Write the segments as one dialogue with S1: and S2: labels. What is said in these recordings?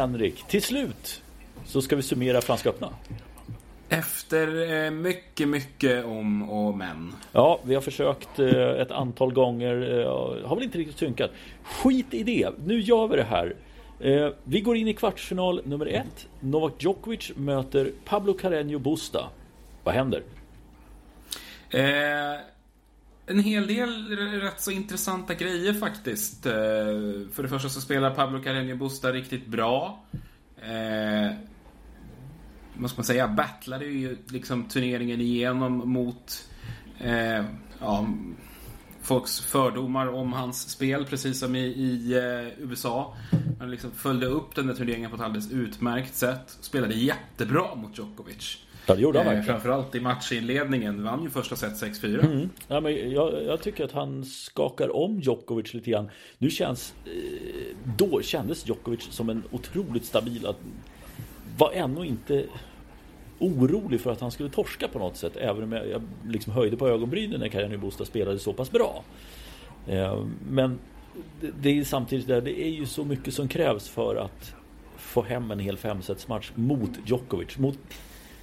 S1: Henrik, till slut så ska vi summera Franska öppna.
S2: Efter eh, mycket, mycket om och men.
S1: Ja, vi har försökt eh, ett antal gånger. Eh, har väl inte riktigt synkat. Skit i det. Nu gör vi det här. Vi går in i kvartsfinal nummer ett. Novak Djokovic möter Pablo Carreño Busta. Vad händer?
S2: Eh, en hel del rätt så intressanta grejer faktiskt. Eh, för det första så spelar Pablo Carreño Busta riktigt bra. Eh, vad ska man säga, battlade ju liksom turneringen igenom mot eh, ja, folks fördomar om hans spel, precis som i, i eh, USA. Han liksom följde upp den där turneringen på ett alldeles utmärkt sätt. Spelade jättebra mot Djokovic.
S1: Ja, det gjorde han eh,
S2: Framförallt i matchinledningen. Vann ju första set 6-4. Mm.
S1: Ja, men jag, jag, tycker att han skakar om Djokovic lite grann. Nu känns... Eh, då kändes Djokovic som en otroligt stabil... Var ännu inte orolig för att han skulle torska på något sätt. Även om jag, jag liksom höjde på ögonbrynen när Kajan Busta spelade så pass bra. Eh, men det, det är samtidigt där, det är ju så mycket som krävs för att få hem en hel femsetsmatch mot Djokovic. Mot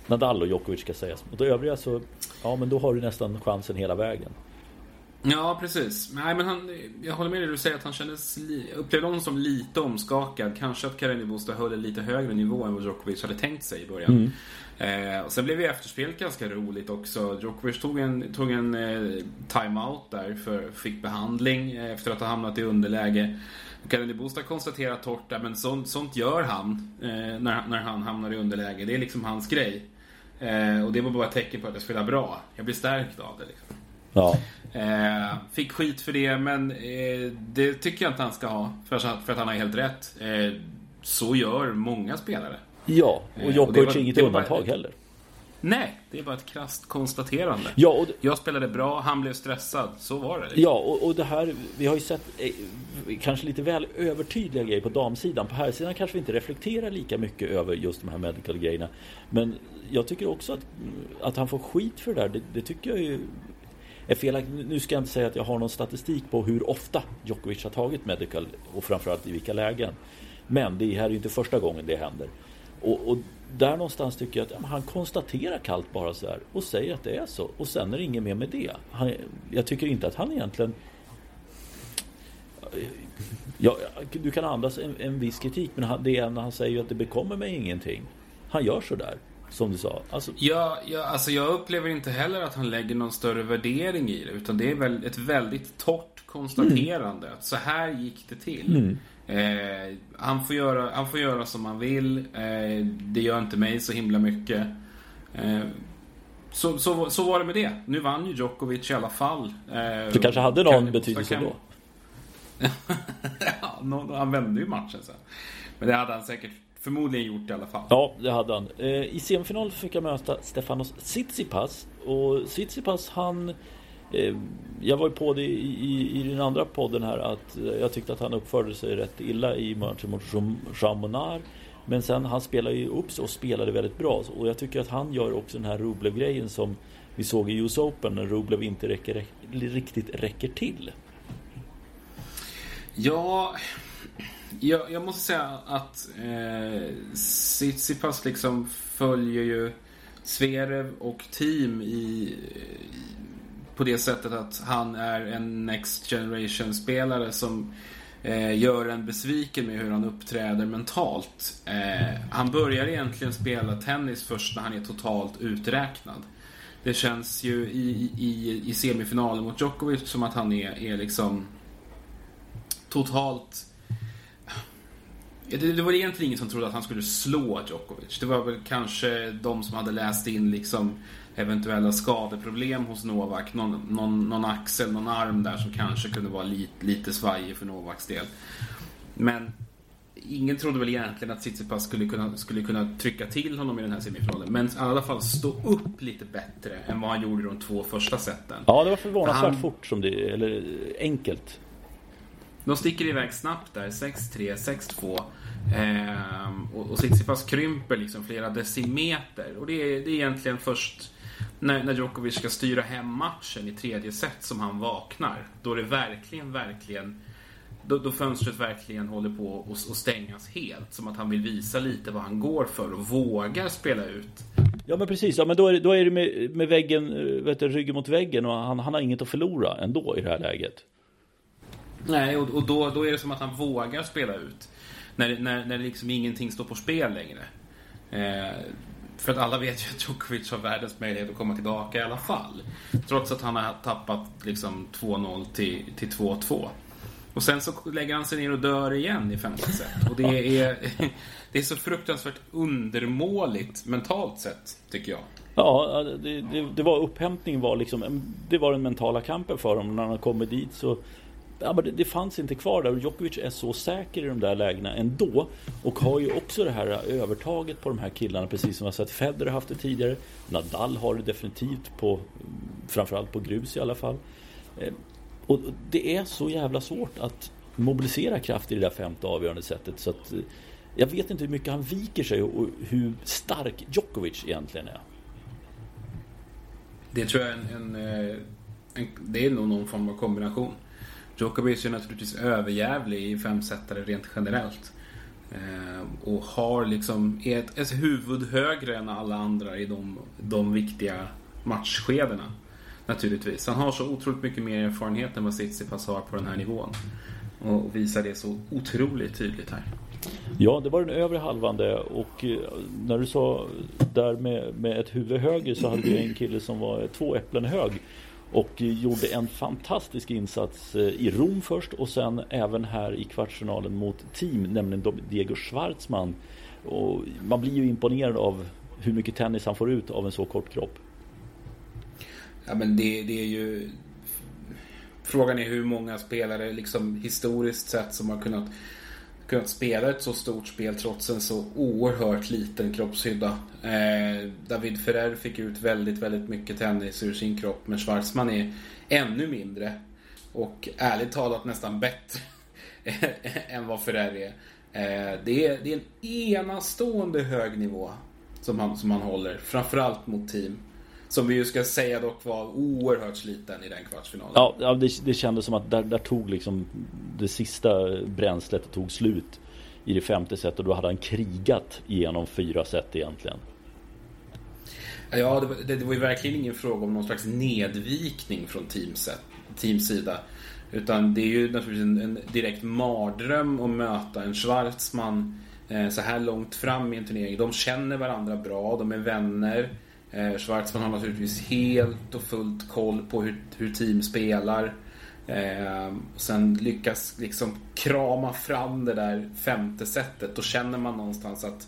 S1: Nadal och Djokovic ska sägas. Mot övriga så, ja men då har du nästan chansen hela vägen.
S2: Ja, precis. Nej, men han, jag håller med dig du säger att han kändes, upplevde honom som lite omskakad. Kanske att Karin Busta höll en lite högre nivå än vad Djokovic hade tänkt sig i början. Mm. Eh, och sen blev ju efterspelet ganska roligt också. Djokovic tog en, tog en eh, timeout där, för fick behandling eh, efter att ha hamnat i underläge. Karin Busta konstaterar torrt men sånt, sånt gör han eh, när, när han hamnar i underläge. Det är liksom hans grej. Eh, och det var bara ett tecken på att jag spelar bra. Jag blir stärkt av det. Liksom.
S1: Ja.
S2: Eh, fick skit för det, men eh, det tycker jag inte han ska ha. För att, för att han har helt rätt. Eh, så gör många spelare.
S1: Ja, och Djokovic är inget undantag heller.
S2: Nej, det är bara ett krasst konstaterande.
S1: Ja, och
S2: jag spelade bra, han blev stressad. Så var det.
S1: Ja, och, och det här, vi har ju sett eh, kanske lite väl övertydliga grejer på damsidan. På herrsidan kanske vi inte reflekterar lika mycket över just de här medical grejerna. Men jag tycker också att, att han får skit för det där. Det, det tycker jag ju är felaktigt. Nu ska jag inte säga att jag har någon statistik på hur ofta Djokovic har tagit medical och framförallt i vilka lägen. Men det här är ju inte första gången det händer. Och, och där någonstans tycker jag att han konstaterar kallt bara så här och säger att det är så. Och sen är det inget mer med det. Han, jag tycker inte att han egentligen Ja, du kan andas en, en viss kritik men han, det är när han säger att det bekommer mig ingenting. Han gör så där. Som du sa.
S2: Alltså... Ja, ja, alltså jag upplever inte heller att han lägger någon större värdering i det. Utan det är väl ett väldigt torrt konstaterande. Mm. Att så här gick det till. Mm. Eh, han, får göra, han får göra som han vill. Eh, det gör inte mig så himla mycket. Eh, så, så, så var det med det. Nu vann ju Djokovic i alla fall. Eh,
S1: det kanske hade någon betydelse då?
S2: ja, han vände ju matchen sen. Men det hade han säkert förmodligen gjort i alla fall.
S1: Ja, det hade han. Eh, I semifinal fick jag möta Stefanos Tsitsipas. Och Tsitsipas han... Eh, jag var ju på det i, i, i, den andra podden här att eh, jag tyckte att han uppförde sig rätt illa i matchen mot Chamonard. Men sen han spelade ju upp sig och spelade väldigt bra. Och jag tycker att han gör också den här Rublev-grejen som vi såg i US Open när Rublev inte räcker, riktigt räcker till.
S2: Ja, jag, jag måste säga att eh, Tsitsipas liksom följer ju Zverev och team i, på det sättet att han är en Next Generation-spelare som eh, gör en besviken med hur han uppträder mentalt. Eh, han börjar egentligen spela tennis först när han är totalt uträknad. Det känns ju i, i, i semifinalen mot Djokovic som att han är, är liksom totalt det, det var egentligen ingen som trodde att han skulle slå Djokovic. Det var väl kanske de som hade läst in liksom eventuella skadeproblem hos Novak. Någon, någon, någon axel, någon arm där som kanske kunde vara lite, lite svajig för Novaks del. Men ingen trodde väl egentligen att Tsitsipas skulle kunna, skulle kunna trycka till honom i den här semifinalen. Men i alla fall stå upp lite bättre än vad han gjorde de två första seten.
S1: Ja, det var förvånansvärt han... fort som det, eller enkelt.
S2: De sticker iväg snabbt där, 6-3, 6-2. Ehm, och, och Tsitsipas krymper liksom flera decimeter. Och det är, det är egentligen först när, när Djokovic ska styra hem matchen i tredje set som han vaknar. Då det verkligen, verkligen då, då fönstret verkligen håller på att stängas helt. Som att han vill visa lite vad han går för och vågar spela ut.
S1: Ja men precis, ja, men då är, då är det med, med väggen, vet du, ryggen mot väggen och han, han har inget att förlora ändå i det här läget.
S2: Nej, och, och då, då är det som att han vågar spela ut. När, när, när liksom ingenting står på spel längre. Eh, för att alla vet ju att Djokovic har världens möjlighet att komma tillbaka i alla fall. Trots att han har tappat liksom 2-0 till, till 2-2. Och sen så lägger han sig ner och dör igen i femte set. Och det är, det är så fruktansvärt undermåligt mentalt sett, tycker jag.
S1: Ja, det, det, det var upphämtningen var liksom, det var den mentala kampen för honom. När han kommit dit så ja, men det, det, fanns inte kvar där. och Djokovic är så säker i de där lägena ändå. Och har ju också det här övertaget på de här killarna. Precis som vi har sett Federer haft det tidigare. Nadal har det definitivt på framförallt på grus i alla fall. Eh, och det är så jävla svårt att mobilisera kraft i det där femte avgörande sättet. Så att, eh, jag vet inte hur mycket han viker sig och hur stark Djokovic egentligen är.
S2: Det tror jag är en, en, eh, en, det är nog någon form av kombination. Djokovic är naturligtvis överjävlig i femsetare rent generellt. Eh, och har liksom ett, ett huvud högre än alla andra i de, de viktiga matchskedena. Naturligtvis. Han har så otroligt mycket mer erfarenhet än vad Tsitsipas har på den här nivån. Och visar det så otroligt tydligt här.
S1: Ja, det var den övre halvan det. Och eh, när du sa där med, med ett huvud högre så hade vi en kille som var två äpplen hög. Och gjorde en fantastisk insats eh, i Rom först och sen även här i kvartsfinalen mot team, nämligen Diego Schwartzman. Och man blir ju imponerad av hur mycket tennis han får ut av en så kort kropp.
S2: Ja men det, det är ju... Frågan är hur många spelare liksom historiskt sett som har kunnat kunnat spela ett så stort spel trots en så oerhört liten kroppshydda. Eh, David Ferrer fick ut väldigt, väldigt mycket tennis ur sin kropp men Schwarzman är ännu mindre och ärligt talat nästan bättre än vad Ferrer är. Eh, det är. Det är en enastående hög nivå som han, som han håller, framförallt mot team. Som vi ju ska säga dock var oerhört sliten i den kvartsfinalen.
S1: Ja, ja det, det kändes som att där, där tog liksom det sista bränslet tog slut i det femte set och då hade han krigat igenom fyra set egentligen.
S2: Ja, det det, det var ju verkligen ingen fråga om någon slags nedvikning från teamset, teams sida. Utan det är ju naturligtvis en, en direkt mardröm att möta en Schwarzman eh, så här långt fram i en turnering. De känner varandra bra, de är vänner. Eh, Schwarzman har naturligtvis helt och fullt koll på hur, hur team spelar. Eh, och sen lyckas liksom krama fram det där femte sättet. Då känner man någonstans att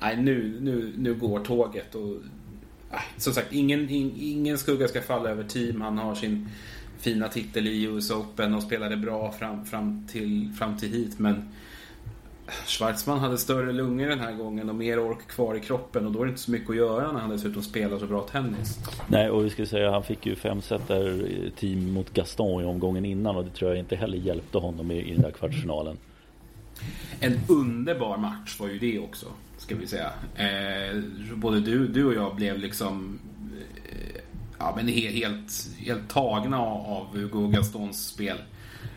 S2: nej, nu, nu, nu går tåget. Och, nej, som sagt, ingen, in, ingen skugga ska falla över team. Han har sin fina titel i US Open och spelade bra fram, fram, till, fram till hit. Men Schwarzman hade större lungor den här gången och mer ork kvar i kroppen och då är det inte så mycket att göra när han dessutom spelar så bra tennis.
S1: Nej, och vi ska säga han fick ju fem set där team mot Gaston i omgången innan och det tror jag inte heller hjälpte honom i, i den där kvartsfinalen.
S2: En underbar match var ju det också, ska vi säga. Eh, både du, du och jag blev liksom eh, ja, men helt, helt tagna av Hugo Gastons spel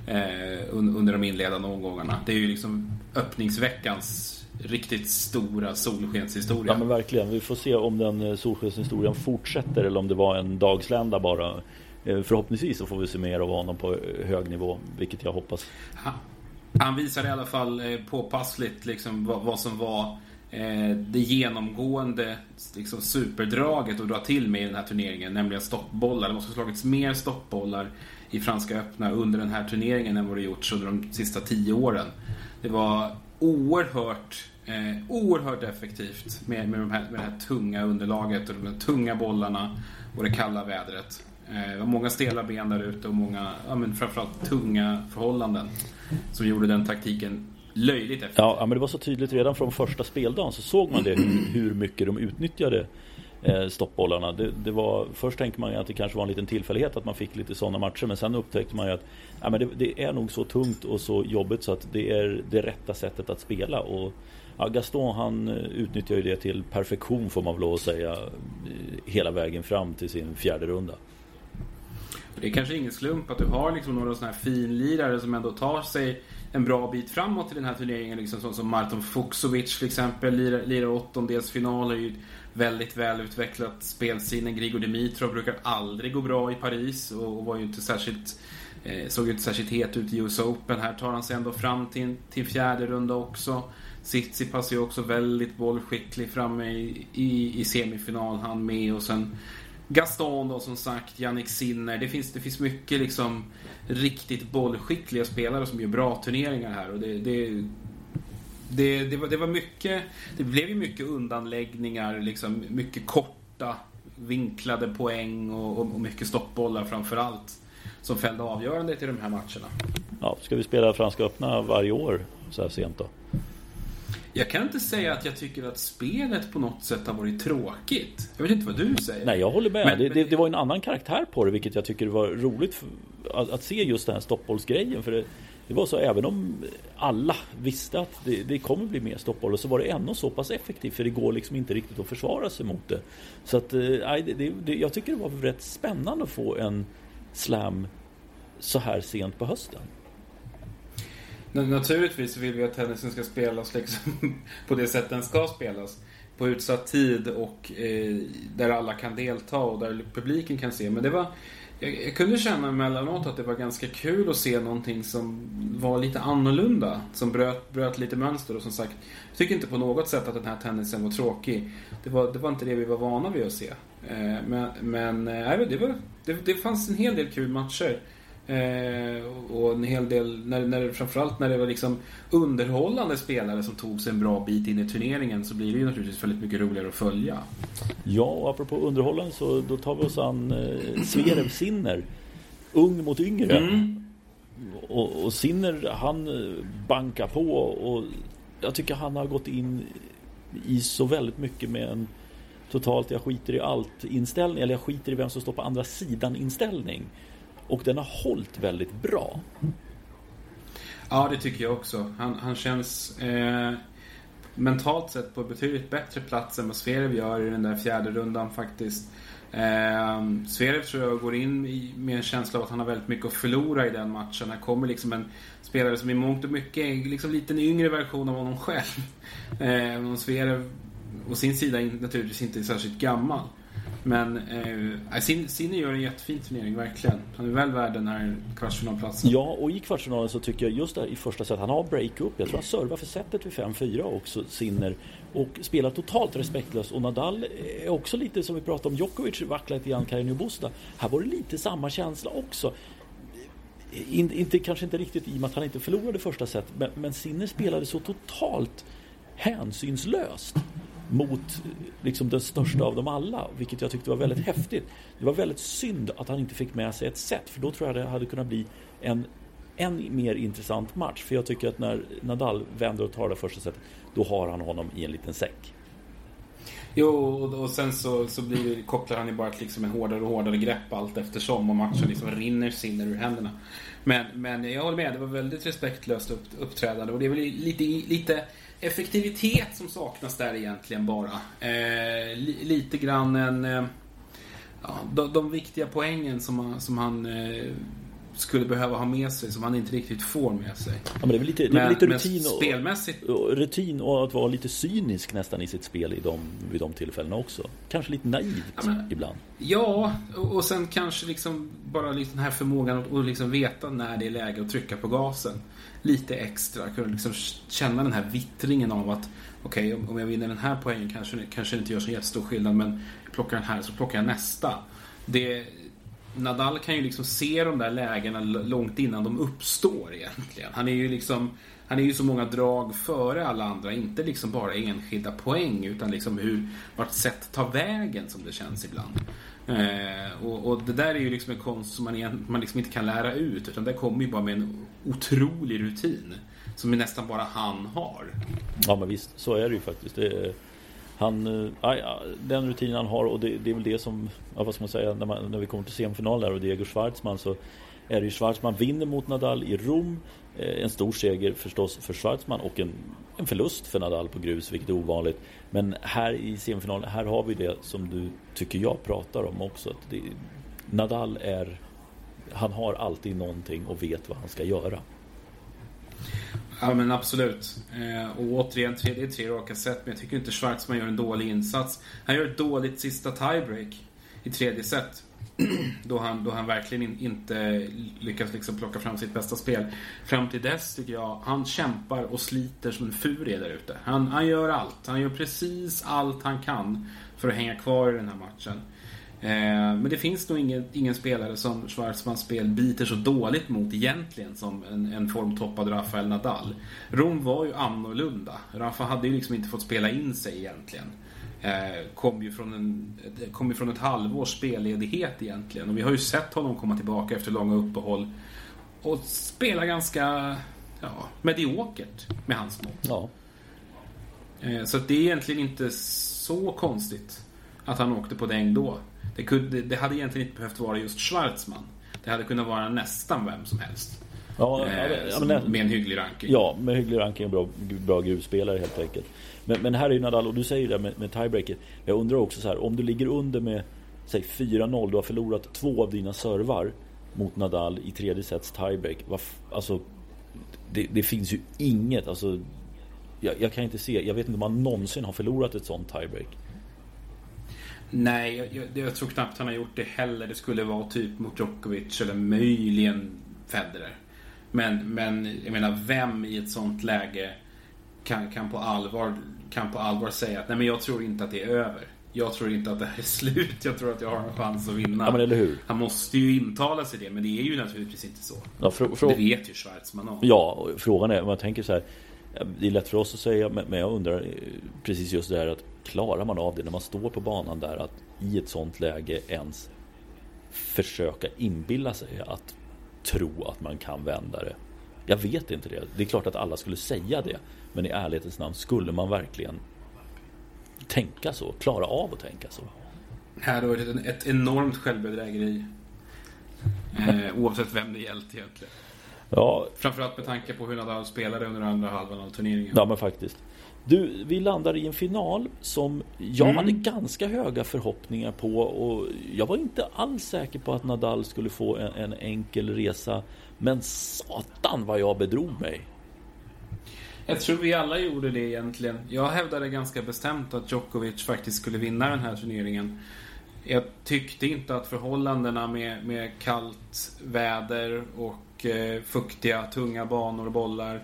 S2: eh, under de inledande omgångarna. Det är ju liksom öppningsveckans riktigt stora solskenshistoria.
S1: Ja men verkligen. Vi får se om den eh, solskenshistorien fortsätter eller om det var en dagslända bara. Eh, förhoppningsvis så får vi se mer av honom på eh, hög nivå, vilket jag hoppas.
S2: Han, han visade i alla fall påpassligt liksom vad, vad som var eh, det genomgående liksom, superdraget att dra till med i den här turneringen, nämligen stoppbollar. Det måste ha slagits mer stoppbollar i Franska öppna under den här turneringen än vad det gjorts under de sista tio åren. Det var oerhört, eh, oerhört effektivt med, med, de här, med det här tunga underlaget och de här tunga bollarna och det kalla vädret. Eh, det var många stela ben där ute och många, ja, men framförallt tunga förhållanden som gjorde den taktiken löjligt effektiv.
S1: Ja, men det var så tydligt redan från första speldagen så såg man det hur, mycket de utnyttjade Eh, stoppbollarna. Det, det, var, först tänkte man ju att det kanske var en liten tillfällighet att man fick lite sådana matcher men sen upptäckte man ju att ja, men det, det, är nog så tungt och så jobbigt så att det är det rätta sättet att spela. Och, ja, Gaston han eh, utnyttjar ju det till perfektion får man väl lov att säga eh, hela vägen fram till sin fjärde runda.
S2: Det är kanske ingen slump att du har liksom några sådana här finlirare som ändå tar sig en bra bit framåt i den här turneringen. Liksom, som, som Marton Fuksovic till exempel, lirar, lirar åttondelsfinal. Väldigt välutvecklat spelsinne. Grigor Dimitrov brukar aldrig gå bra i Paris och, och var ju inte särskilt eh, såg ju inte särskilt het ut i US Open. Här tar han sig ändå fram till, till fjärde runda också. Tsitsipas är ju också väldigt bollskicklig framme i, i, i semifinal. Han med och sen Gaston då som sagt, Jannik Sinner. Det finns, det finns mycket liksom riktigt bollskickliga spelare som gör bra turneringar här. Och det, det, det, det, var, det var mycket, det blev ju mycket undanläggningar, liksom mycket korta vinklade poäng och, och, mycket stoppbollar framför allt. Som fällde avgörandet i de här matcherna.
S1: Ja, ska vi spela Franska öppna varje år så här sent då?
S2: Jag kan inte säga att jag tycker att spelet på något sätt har varit tråkigt. Jag vet inte vad du säger.
S1: Nej, jag håller med. Men, det, det, det, var en annan karaktär på det, vilket jag tycker var roligt för, att, att, se just den här stoppbollsgrejen. För det, det, var så, även om alla visste att det, det kommer bli mer stoppboll, så var det ändå så pass effektivt, för det går liksom inte riktigt att försvara sig mot det. Så att, eh, det, det, jag tycker det var rätt spännande att få en slam så här sent på hösten.
S2: Naturligtvis vill vi att tennisen ska spelas liksom på det sätt den ska spelas. På utsatt tid och eh, där alla kan delta och där publiken kan se. Men det var... Jag, jag kunde känna emellanåt att det var ganska kul att se någonting som var lite annorlunda. Som bröt, bröt lite mönster och som sagt, jag tycker inte på något sätt att den här tennisen var tråkig. Det var, det var inte det vi var vana vid att se. Eh, men men eh, det, var, det, det fanns en hel del kul matcher. Eh, och en hel del, när, när, framförallt när det var liksom underhållande spelare som tog sig en bra bit in i turneringen så blir det ju naturligtvis väldigt mycket roligare att följa.
S1: Ja, och apropå underhållande så då tar vi oss an eh, Zverev Sinner. Ung mot yngre. Mm. Och, och Sinner han eh, bankar på och jag tycker han har gått in i så väldigt mycket med en totalt jag skiter i allt inställning eller jag skiter i vem som står på andra sidan inställning. Och den har hållit väldigt bra.
S2: Ja, det tycker jag också. Han, han känns eh, mentalt sett på betydligt bättre plats än vad Zverev gör i den där fjärde rundan faktiskt. Eh, Zverev tror jag går in i, med en känsla av att han har väldigt mycket att förlora i den matchen. Här kommer liksom en spelare som i mångt och mycket är liksom lite en yngre version av honom själv. Eh, och Zverev å sin sida naturligtvis inte är särskilt gammal. Men eh, Sinne gör en jättefin turnering, verkligen. Han är väl värd den här kvartsfinalplatsen.
S1: Ja, och i kvartsfinalen så tycker jag just där i första set, han har break-up. Jag tror han servar för setet vid 5-4 också, Sinner. Och spelar totalt respektlöst. Och Nadal är också lite som vi pratade om, Djokovic vacklar lite grann, Carreño Busta. Här var det lite samma känsla också. In, inte, kanske inte riktigt i och med att han inte förlorade första set, men, men Sinner spelade så totalt hänsynslöst mot liksom den största av dem alla, vilket jag tyckte var väldigt häftigt. Det var väldigt synd att han inte fick med sig ett set, för då tror jag det hade kunnat bli en än mer intressant match. För jag tycker att när Nadal vänder och tar det första setet, då har han honom i en liten säck.
S2: Jo, och sen så, så blir det, kopplar han ju bara till liksom en hårdare och hårdare grepp allt eftersom och matchen liksom rinner sinner ur händerna. Men, men jag håller med, det var väldigt respektlöst upp, uppträdande och det är väl lite, lite effektivitet som saknas där egentligen bara. Eh, li, lite grann en... Eh, ja, de, de, viktiga poängen som, som han eh, skulle behöva ha med sig som han inte riktigt får med sig.
S1: Ja, men det är väl lite, det är lite rutin, och,
S2: spelmässigt...
S1: och, rutin och att vara lite cynisk nästan i sitt spel i de, vid de tillfällena också. Kanske lite naivt ja, men, ibland.
S2: Ja, och, och sen kanske liksom bara liksom den här förmågan att, att liksom veta när det är läge att trycka på gasen lite extra. Kunna liksom känna den här vittringen av att okej, okay, om jag vinner den här poängen kanske, kanske det inte gör så jättestor skillnad men plockar den här så plockar jag nästa. Det, Nadal kan ju liksom se de där lägena långt innan de uppstår egentligen. Han är ju liksom han är ju så många drag före alla andra. Inte liksom bara enskilda poäng utan liksom hur vart sätt tar vägen som det känns ibland. Eh, och, och, det där är ju liksom en konst som man, igen, man liksom inte kan lära ut. Utan det kommer ju bara med en otrolig rutin. Som nästan bara han har.
S1: Ja men visst, så är det ju faktiskt. Det är, han, äh, den rutin han har och det, det, är väl det som, ja, vad ska man säga, när, man, när vi kommer till semifinal där och Diego Schwartzman så är det ju Schwartzman vinner mot Nadal i Rom. Eh, en stor seger förstås för Schwartzman och en, en förlust för Nadal på grus, vilket är ovanligt. Men här i semifinalen, här har vi det som du tycker jag pratar om också. Att det, Nadal är han har alltid någonting och vet vad han ska göra.
S2: Ja men absolut. Eh, och återigen, tre, det är tre raka set. Men jag tycker inte Schwarzman gör en dålig insats. Han gör ett dåligt sista tiebreak i tredje set då, han, då han verkligen in, inte lyckas liksom plocka fram sitt bästa spel. Fram till dess tycker jag, han kämpar och sliter som en furie där ute. Han, han gör allt. Han gör precis allt han kan för att hänga kvar i den här matchen. Eh, men det finns nog ingen, ingen spelare som Schwarzmans spel biter så dåligt mot egentligen som en, en formtoppad Rafael Nadal. Rom var ju annorlunda. Rafa hade ju liksom inte fått spela in sig egentligen. Eh, kom, ju från en, kom ju från ett halvårs spelledighet egentligen. Och vi har ju sett honom komma tillbaka efter långa uppehåll. Och spela ganska ja, mediokert med hans mått.
S1: Ja.
S2: Eh, så det är egentligen inte så konstigt att han åkte på däng då. Det, kunde, det hade egentligen inte behövt vara just Schwarzman. Det hade kunnat vara nästan vem som helst.
S1: Ja,
S2: eh,
S1: ja, men,
S2: med en hygglig ranking.
S1: Ja, med hygglig ranking och bra, bra gruvspelare helt enkelt. Men, men här är ju Nadal, och du säger det med, med tiebreaker. Jag undrar också så här, om du ligger under med säg 4-0, du har förlorat två av dina servar mot Nadal i tredje sets tiebreak. Alltså, det, det, finns ju inget, alltså jag, jag, kan inte se, jag vet inte om man någonsin har förlorat ett sånt tiebreak.
S2: Nej, jag, jag, jag, tror knappt han har gjort det heller. Det skulle vara typ mot Djokovic eller möjligen Federer. Men, men jag menar, vem i ett sånt läge kan, kan, på allvar, kan på allvar säga att nej men jag tror inte att det är över. Jag tror inte att det här är slut. Jag tror att jag har en chans att vinna.
S1: Ja, men eller hur?
S2: Han måste ju intala sig det, men det är ju naturligtvis inte så.
S1: Ja,
S2: det vet ju Schwarzman om.
S1: Ja, frågan är, om jag tänker så här. Det är lätt för oss att säga, men jag undrar eh, precis just det här att klarar man av det när man står på banan där att i ett sånt läge ens försöka inbilla sig att tro att man kan vända det. Jag vet inte det. Det är klart att alla skulle säga det. Men i ärlighetens namn, skulle man verkligen tänka så? Klara av att tänka så?
S2: Här har ett, ett enormt självbedrägeri. Eh, oavsett vem det gällt egentligen.
S1: Ja.
S2: Framförallt med tanke på hur Nadal spelade under andra halvan av turneringen.
S1: Ja men faktiskt. Du, vi landar i en final som jag mm. hade ganska höga förhoppningar på och jag var inte alls säker på att Nadal skulle få en, en enkel resa. Men satan vad jag bedrog mig.
S2: Jag tror vi alla gjorde det egentligen. Jag hävdade ganska bestämt att Djokovic faktiskt skulle vinna den här turneringen. Jag tyckte inte att förhållandena med, med kallt väder och eh, fuktiga, tunga banor och bollar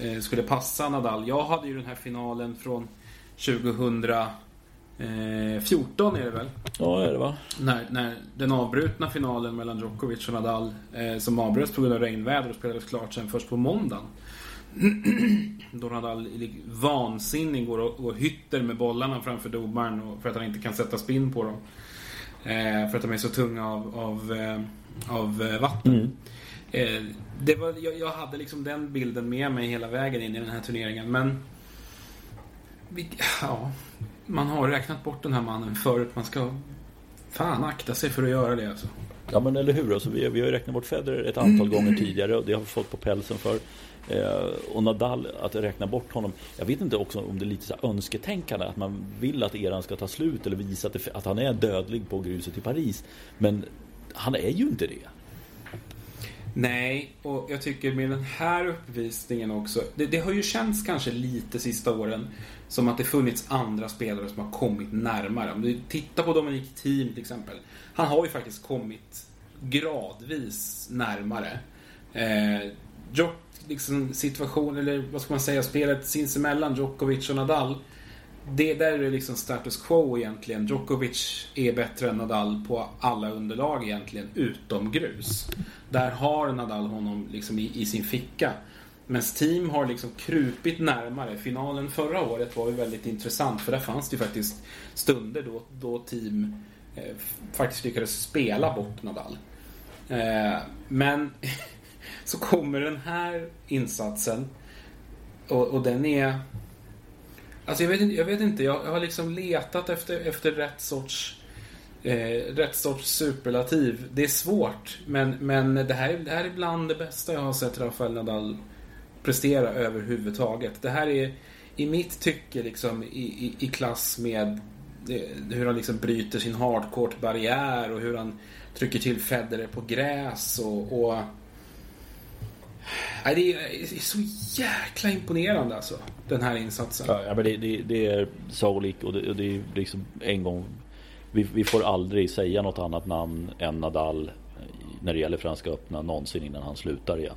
S2: eh, skulle passa Nadal. Jag hade ju den här finalen från 2014 är det väl?
S1: Ja, är det va?
S2: När, när den avbrutna finalen mellan Djokovic och Nadal eh, som avbröts på grund av regnväder och spelades klart sen först på måndagen. Då Nadal vansinnig går och, och hytter med bollarna framför domaren för att han inte kan sätta spinn på dem. Eh, för att de är så tunga av, av, eh, av eh, vatten. Mm. Eh, det var, jag, jag, hade liksom den bilden med mig hela vägen in i den här turneringen. Men vi, ja, man har räknat bort den här mannen förut. Man ska fan akta sig för att göra det alltså.
S1: Ja men eller hur. Alltså, vi, vi har ju räknat bort Federer ett antal gånger tidigare och det har vi fått på pälsen för. Eh, och Nadal, att räkna bort honom. Jag vet inte också om det är lite så önsketänkande. Att man vill att eran ska ta slut eller visa att, det, att han är dödlig på gruset i Paris. Men han är ju inte det.
S2: Nej, och jag tycker med den här uppvisningen också. Det, det, har ju känts kanske lite sista åren som att det funnits andra spelare som har kommit närmare. Om du tittar på Dominic Thiem till exempel. Han har ju faktiskt kommit gradvis närmare. Eh, Djok, liksom situation, eller vad ska man säga, spelet sinsemellan Djokovic och Nadal. Det där är det liksom status quo egentligen. Djokovic är bättre än Nadal på alla underlag egentligen, utom grus. Där har Nadal honom liksom i, i sin ficka. Men Team har liksom krupit närmare. Finalen förra året var ju väldigt intressant för där fanns det ju faktiskt stunder då, då Team eh, faktiskt lyckades spela bort Nadal. Eh, men så kommer den här insatsen och, och den är... Alltså jag vet inte, jag, vet inte, jag har liksom letat efter, efter rätt sorts eh, rätt sorts superlativ. Det är svårt, men, men det, här, det här är bland det bästa jag har sett Rafael Nadal prestera överhuvudtaget. Det här är i mitt tycke liksom i, i, i klass med eh, hur han liksom bryter sin hardcourt-barriär och hur han trycker till Federer på gräs och... och Nej, det är så jäkla imponerande alltså, den här insatsen.
S1: Ja, men det, det, det är sagolikt och det, och det är liksom en gång vi, vi, får aldrig säga något annat namn än Nadal när det gäller Franska öppna någonsin innan han slutar igen.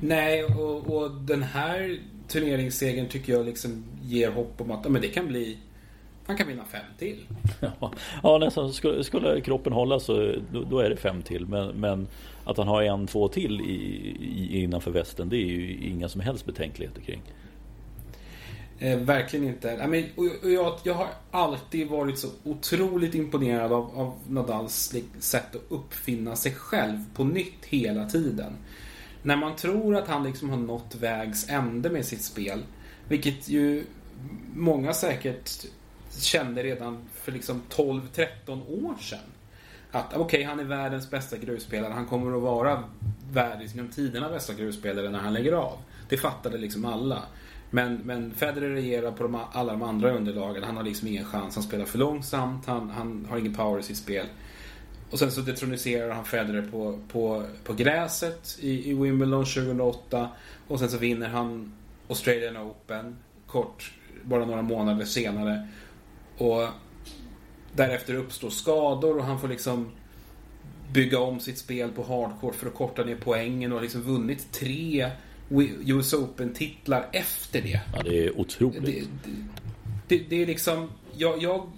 S2: Nej, och, och den här turneringssegern tycker jag liksom ger hopp om att men det kan bli han kan vinna fem till.
S1: Ja, ja nästan. Skulle, skulle kroppen hålla så då, då, är det fem till. Men, men att han har en, två till i, i, innanför västen det är ju inga som helst betänkligheter kring.
S2: Eh, verkligen inte. I mean, och, och jag, jag, har alltid varit så otroligt imponerad av, av Nadals sätt att uppfinna sig själv på nytt hela tiden. När man tror att han liksom har nått vägs ände med sitt spel, vilket ju många säkert kände redan för liksom 12-13 år sedan. Att okej, okay, han är världens bästa grusspelare. Han kommer att vara världens liksom genom tiderna bästa grusspelare när han lägger av. Det fattade liksom alla. Men, men Federer regerar på de, alla de andra underlagen. Han har liksom ingen chans. Han spelar för långsamt. Han, han har ingen power i sitt spel. Och sen så detroniserar han Federer på, på, på gräset i, i Wimbledon 2008. Och sen så vinner han Australian Open kort, bara några månader senare. Och därefter uppstår skador och han får liksom bygga om sitt spel på hardcore för att korta ner poängen och har liksom vunnit tre US Open-titlar efter det.
S1: Ja, det är otroligt.
S2: Det, det, det är liksom... Jag, jag,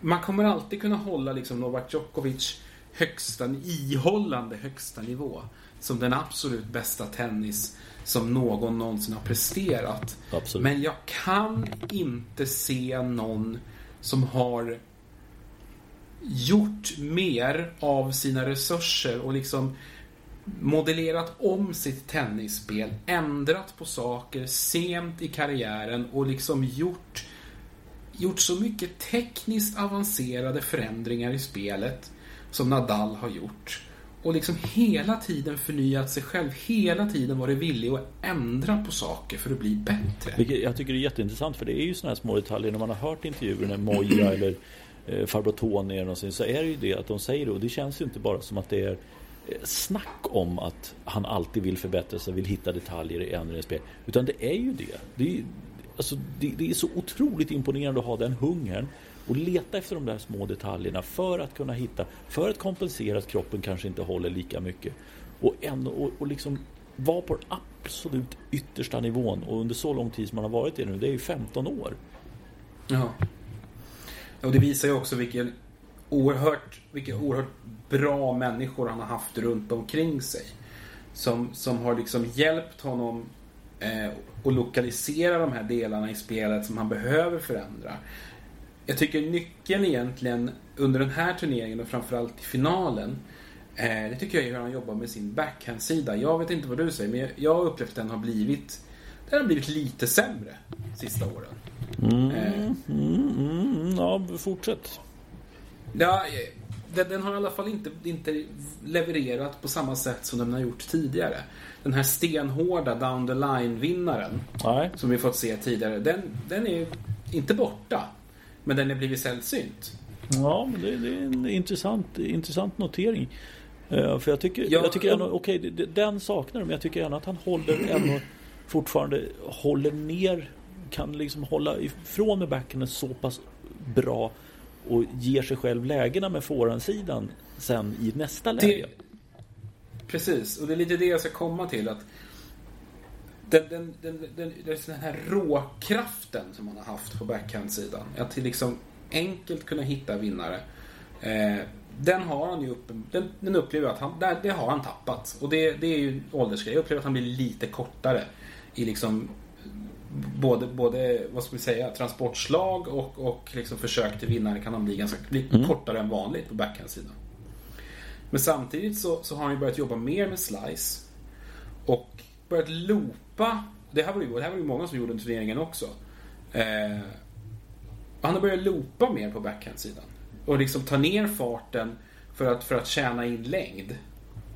S2: man kommer alltid kunna hålla liksom Novak Djokovic högsta, ihållande högsta nivå som den absolut bästa tennis som någon någonsin har presterat.
S1: Absolut.
S2: Men jag kan inte se någon som har gjort mer av sina resurser och liksom modellerat om sitt tennisspel, ändrat på saker sent i karriären och liksom gjort, gjort så mycket tekniskt avancerade förändringar i spelet som Nadal har gjort. Och liksom hela tiden förnyat sig själv, hela tiden varit villig att ändra på saker för att bli bättre.
S1: Vilket jag tycker är jätteintressant för det är ju sådana här små detaljer när man har hört intervjuer med Moja eller eh, Farbror Tony eller någonting, så är det ju det att de säger det och det känns ju inte bara som att det är snack om att han alltid vill förbättra sig, vill hitta detaljer i ändringar i spel. Utan det är ju det. Det är, alltså, det, det är så otroligt imponerande att ha den hungern och leta efter de där små detaljerna för att kunna hitta, för att kompensera att kroppen kanske inte håller lika mycket. Och, ändå, och, och liksom vara på den absolut yttersta nivån och under så lång tid som man har varit det nu, det är ju 15 år.
S2: Ja. Och det visar ju också vilken oerhört, vilka oerhört bra människor han har haft runt omkring sig. Som, som har liksom hjälpt honom eh, att lokalisera de här delarna i spelet som han behöver förändra. Jag tycker nyckeln egentligen under den här turneringen och framförallt i finalen eh, det tycker jag är hur han jobbar med sin backhand-sida. Jag vet inte vad du säger men jag har upplevt att den har blivit den har blivit lite sämre sista åren.
S1: Mm, eh. mm, mm, ja, fortsätt.
S2: Ja, den, den, har i alla fall inte, inte levererat på samma sätt som den har gjort tidigare. Den här stenhårda down the line-vinnaren som vi fått se tidigare, den, den är inte borta. Men den är blivit sällsynt.
S1: Ja, men det, det är en intressant, intressant notering. Uh, för jag tycker, ja, jag tycker ändå, okej, okay, den saknar men jag tycker ändå att han håller ändå fortfarande håller ner, kan liksom hålla ifrån med backhanden så pass bra och ger sig själv lägena med forehandsidan sen i nästa läge. Det,
S2: precis, och det är lite det jag ska komma till. att den, den, den, den, den här råkraften som man har haft på backhandsidan. Att liksom enkelt kunna hitta vinnare. Eh, den har han ju upp, den, den upplever att han, det har han tappat. Och det, det är ju åldersgrej. Jag upplever att han blir lite kortare i liksom både, både vad ska vi säga, transportslag och, och liksom försök till vinnare kan han bli ganska mm. kortare än vanligt på backhandsidan. Men samtidigt så, så har han ju börjat jobba mer med slice. Och börjat loopa. Det här var ju, det här var ju många som gjorde den turneringen också. Eh, han har börjat loopa mer på backhandsidan. Och liksom ta ner farten för att, för att tjäna in längd.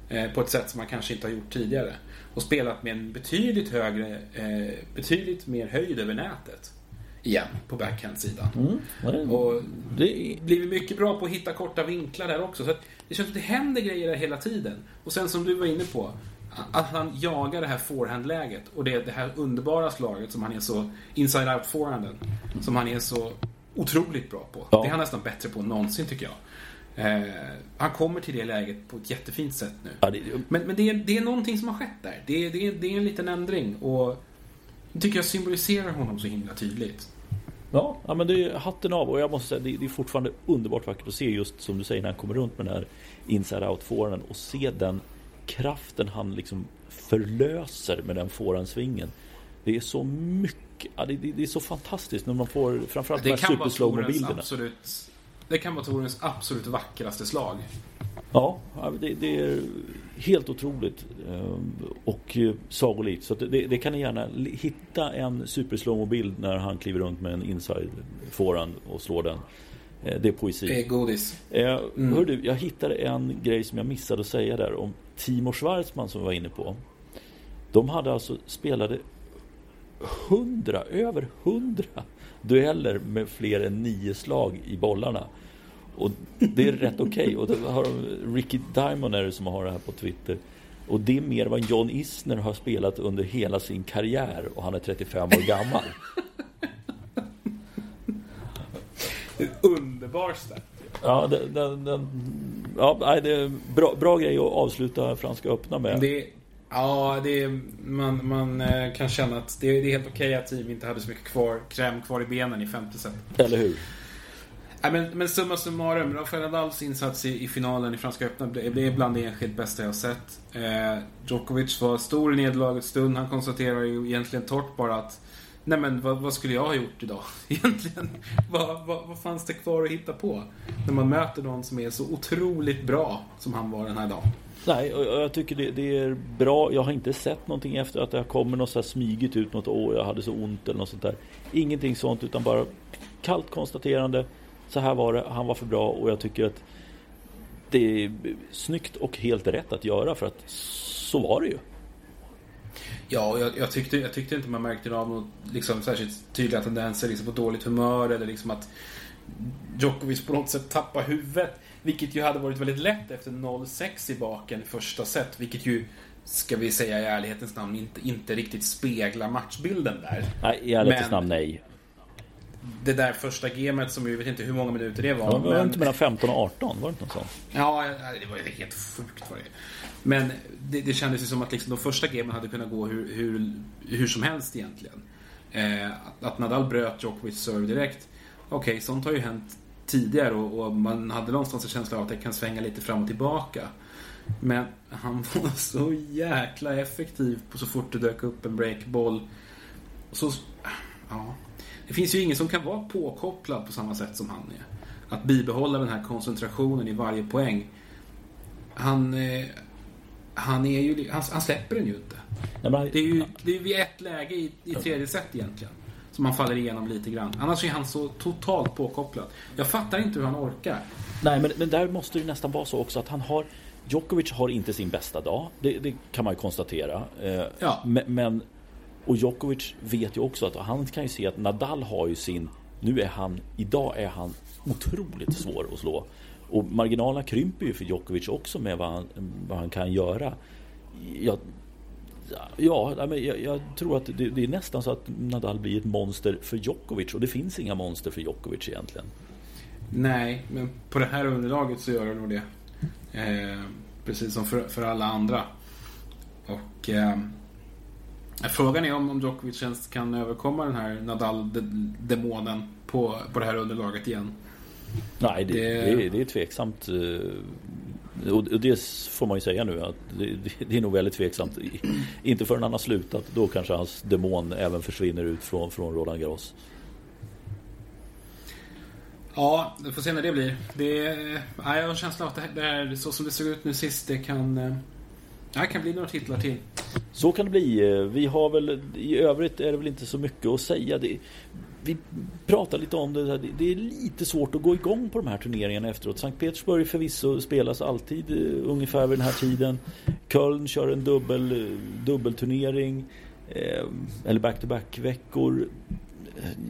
S2: Eh, på ett sätt som man kanske inte har gjort tidigare och spelat med en betydligt högre, eh, betydligt mer höjd över nätet. igen på backhand-sidan.
S1: Mm.
S2: Och
S1: Det,
S2: blivit mycket bra på att hitta korta vinklar där också. Så att det känns som att det händer grejer där hela tiden. Och sen som du var inne på, att han jagar det här forehandläget och det, det här underbara slaget som han är så inside-out forehanden. Som han är så otroligt bra på.
S1: Ja.
S2: Det är han nästan bättre på än någonsin tycker jag. Eh, han kommer till det läget på ett jättefint sätt nu.
S1: ja, det,
S2: Men, men det, är, det är någonting som har skett där. Det är, det, det är en liten ändring och det tycker jag symboliserar honom så himla tydligt.
S1: Ja, ja men det är hatten av och jag måste säga det, det är fortfarande underbart vackert att se just som du säger när han kommer runt med den här inside out forehanden och se den kraften han liksom förlöser med den forehandsvingen. Det är så mycket, ja, det, det, det är så fantastiskt när man får framförallt de
S2: Det
S1: här
S2: kan vara
S1: superslow
S2: Torens
S1: bilderna.
S2: absolut, det kan vara Torens absolut vackraste slag.
S1: Ja, det, det är helt otroligt eh, och sagolikt. Så det, det kan ni gärna hitta en super bild när han kliver runt med en inside forehand och slår den. Eh, Det är poesi.
S2: Det är godis.
S1: Eh, hör du, jag hittade en grej som jag missade att säga där om Timo Schwarzman som vi var inne på. De hade alltså spelade hundra, över hundra dueller med fler än nio slag i bollarna. Och det är rätt okej. Och då har Ricky Diamond är det som har det här på Twitter. Och det är mer vad John Isner har spelat under hela sin karriär och han är 35 år gammal.
S2: Underbar.
S1: Ja, den, den, den, ja nej, det är bra, bra grej att avsluta Franska öppna med.
S2: Det, ja, det är, man, man eh, kan känna att det, det är helt okej att team inte hade så mycket kvar, kräm kvar i benen i femte set.
S1: Eller hur?
S2: Nej, men, men summa summarum, Rafael Nadals insats i, i finalen i Franska öppna blev bland det enskilt bästa jag sett. Eh, Djokovic var stor i nederlagets stund. Han konstaterar ju egentligen torrt bara att Nej men vad, vad skulle jag ha gjort idag egentligen? vad, vad, vad fanns det kvar att hitta på? När man möter någon som är så otroligt bra som han var den här dagen.
S1: Nej, och jag tycker det, det är bra. Jag har inte sett någonting efter att det har kommit något så här smygigt ut något år. Jag hade så ont eller något sånt där. Ingenting sånt utan bara kallt konstaterande. Så här var det. Han var för bra och jag tycker att det är snyggt och helt rätt att göra för att så var det ju.
S2: Ja, och jag, jag, tyckte, jag tyckte inte man märkte av något liksom, särskilt tydliga tendenser liksom, på dåligt humör eller liksom att Djokovic på något sätt tappar huvudet. Vilket ju hade varit väldigt lätt efter 0-6 i baken i första set. Vilket ju, ska vi säga i ärlighetens namn, inte, inte riktigt speglar matchbilden där.
S1: Nej, i ärlighetens
S2: Men-
S1: namn nej.
S2: Det där första gamet som jag vet inte hur många minuter det var.
S1: Ja, det var
S2: men-
S1: inte mellan 15 och 18, var det inte något sånt?
S2: Ja, det var helt sjukt var det. Men det, det kändes ju som att liksom de första gamen hade kunnat gå hur, hur, hur som helst egentligen. Eh, att, Nadal bröt Djokovic serve direkt. Okej, sånt har ju hänt tidigare och, och man hade någonstans en känsla av att det kan svänga lite fram och tillbaka. Men han var så jäkla effektiv på så fort det dök upp en breakboll. Och Så, ja. Det finns ju ingen som kan vara påkopplad på samma sätt som han är. Att bibehålla den här koncentrationen i varje poäng. Han, eh, han, är ju, han, han släpper den ju inte. Det är ju det är vid ett läge i, i tredje set egentligen. Som han faller igenom lite grann. Annars är han så totalt påkopplad. Jag fattar inte hur han orkar.
S1: Nej, men, men där måste det nästan vara så också att han har Djokovic har inte sin bästa dag. Det, det kan man ju konstatera. Eh,
S2: Ja.
S1: men, men och Djokovic vet ju också att han kan ju se att Nadal har ju sin Nu är han Idag är han otroligt svår att slå. Och marginalerna krymper ju för Djokovic också med vad han, vad han kan göra. Jag, ja, jag, jag tror att det, det är nästan så att Nadal blir ett monster för Djokovic och det finns inga monster för Djokovic egentligen.
S2: Nej, men på det här underlaget så gör det nog det. Eh, precis som för, för alla andra. Och eh, frågan är om, om Djokovic ens kan överkomma den här Nadal-demonen på, på det här underlaget igen.
S1: Nej, det,
S2: Det-
S1: det... är, det är tveksamt. eh, Och det får man ju säga nu att det, är nog väldigt tveksamt. Inte förrän han har slutat. Då kanske hans demon även försvinner ut från, från Roland Garros.
S2: Ja, vi får se när det blir. Det, är- ja, jag har en känsla av att det här- det här, så som det såg ut nu sist, det kan... Det här det kan bli några titlar till.
S1: Så kan det bli. Vi har väl i övrigt är det väl inte så mycket att säga. Det, vi pratar lite om det. Det- är lite svårt att gå igång på de här turneringarna efteråt. Sankt Petersburg förvisso spelas alltid eh, ungefär vid den här tiden. Köln kör en dubbel, eh, dubbelturnering. Eh, eller back-to-back veckor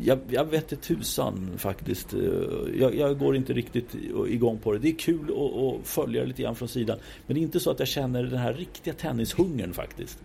S1: jag, jag vet inte tusan faktiskt. Jag, jag, går inte riktigt igång på det. Det är kul att, att följa det lite grann från sidan. Men det är inte så att jag känner den här riktiga tennishungern faktiskt.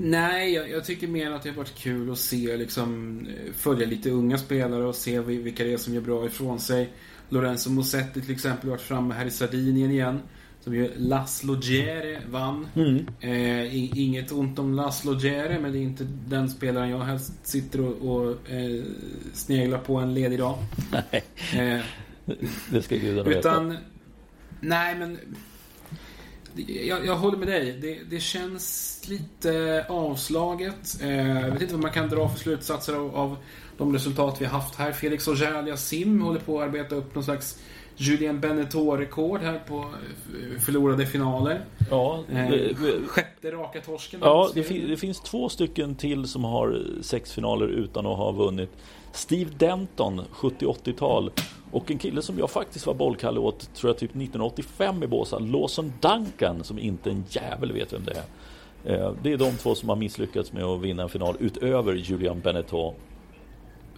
S2: Nej, jag, jag, tycker mer att det har varit kul att se, liksom, följa lite unga spelare och se vilka det är som gör bra ifrån sig. Lorenzo Musetti till exempel har varit framme här i Sardinien igen. Som ju Laszlo Gere vann. Mm. Eh, inget ont om Laszlo Gere, men det är inte den spelaren jag helst sitter och, och eh, sneglar på en ledig dag.
S1: Nej, eh, det ska gudarna veta.
S2: Nej, men jag, jag, håller med dig. Det, det känns lite avslaget. Eh, jag vet inte vad man kan dra för slutsatser av, av de resultat vi har haft här. Felix Auger Sim håller på att arbeta upp någon slags Julien Beneteau-rekord här på eh, förlorade finaler.
S1: Ja,
S2: eh, sjätte raka torsken.
S1: Ja, det, fin det, finns två stycken till som har sex finaler utan att ha vunnit. Steve Denton, 70-80-tal. Och en kille som jag faktiskt var bollkalle åt, tror jag typ 1985 i Båsa, Lawson Duncan, som inte en jävel vet vem det är. Eh, det är de två som har misslyckats med att vinna en final utöver Julian Beneteau.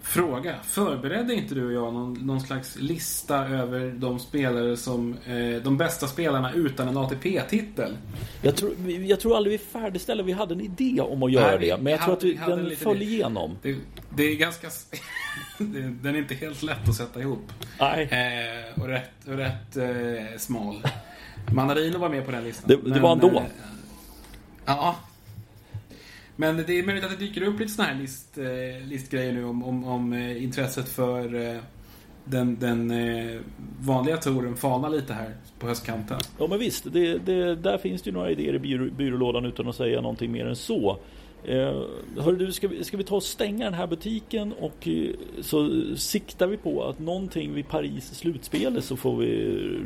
S2: Fråga. Förberedde inte du och jag någon, någon slags lista över de spelare som eh, de bästa spelarna utan en ATP-titel?
S1: Jag tror, jag tror aldrig vi färdigställde. Vi hade en idé om att göra Nej, det. Men jag tror hade, att vi, den föll igenom.
S2: Det, det, är ganska... den är inte helt lätt att sätta ihop.
S1: Nej.
S2: Eh, och rätt, och rätt eh, smal. Manarino var med på den listan.
S1: Det, det men, var han då. Eh,
S2: ja, men det är möjligt att det dyker upp lite sådana här list, eh, listgrejer nu om, om, om eh, intresset för eh, den, den vanliga touren falnar lite här på höstkanten.
S1: Ja men visst, det, det, där finns det ju några idéer i byrålådan utan att säga någonting mer än så. Eh, hörru du, ska vi, ska vi ta och stänga den här butiken och så siktar vi på att någonting vid Paris slutspelet så får vi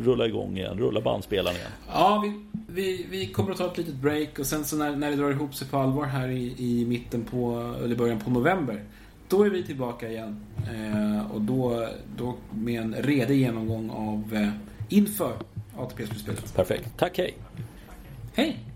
S1: rulla igång igen, rulla bandspelaren igen.
S2: Ja, vi, vi, vi kommer att ta ett litet break och sen så när, när det drar ihop sig på allvar här i, i mitten på, eller början på november då är vi tillbaka igen. Eh, och då, då med en redig genomgång av eh, inför ATP-slutspelet.
S1: Perfekt. Tack, hej.
S2: Hej.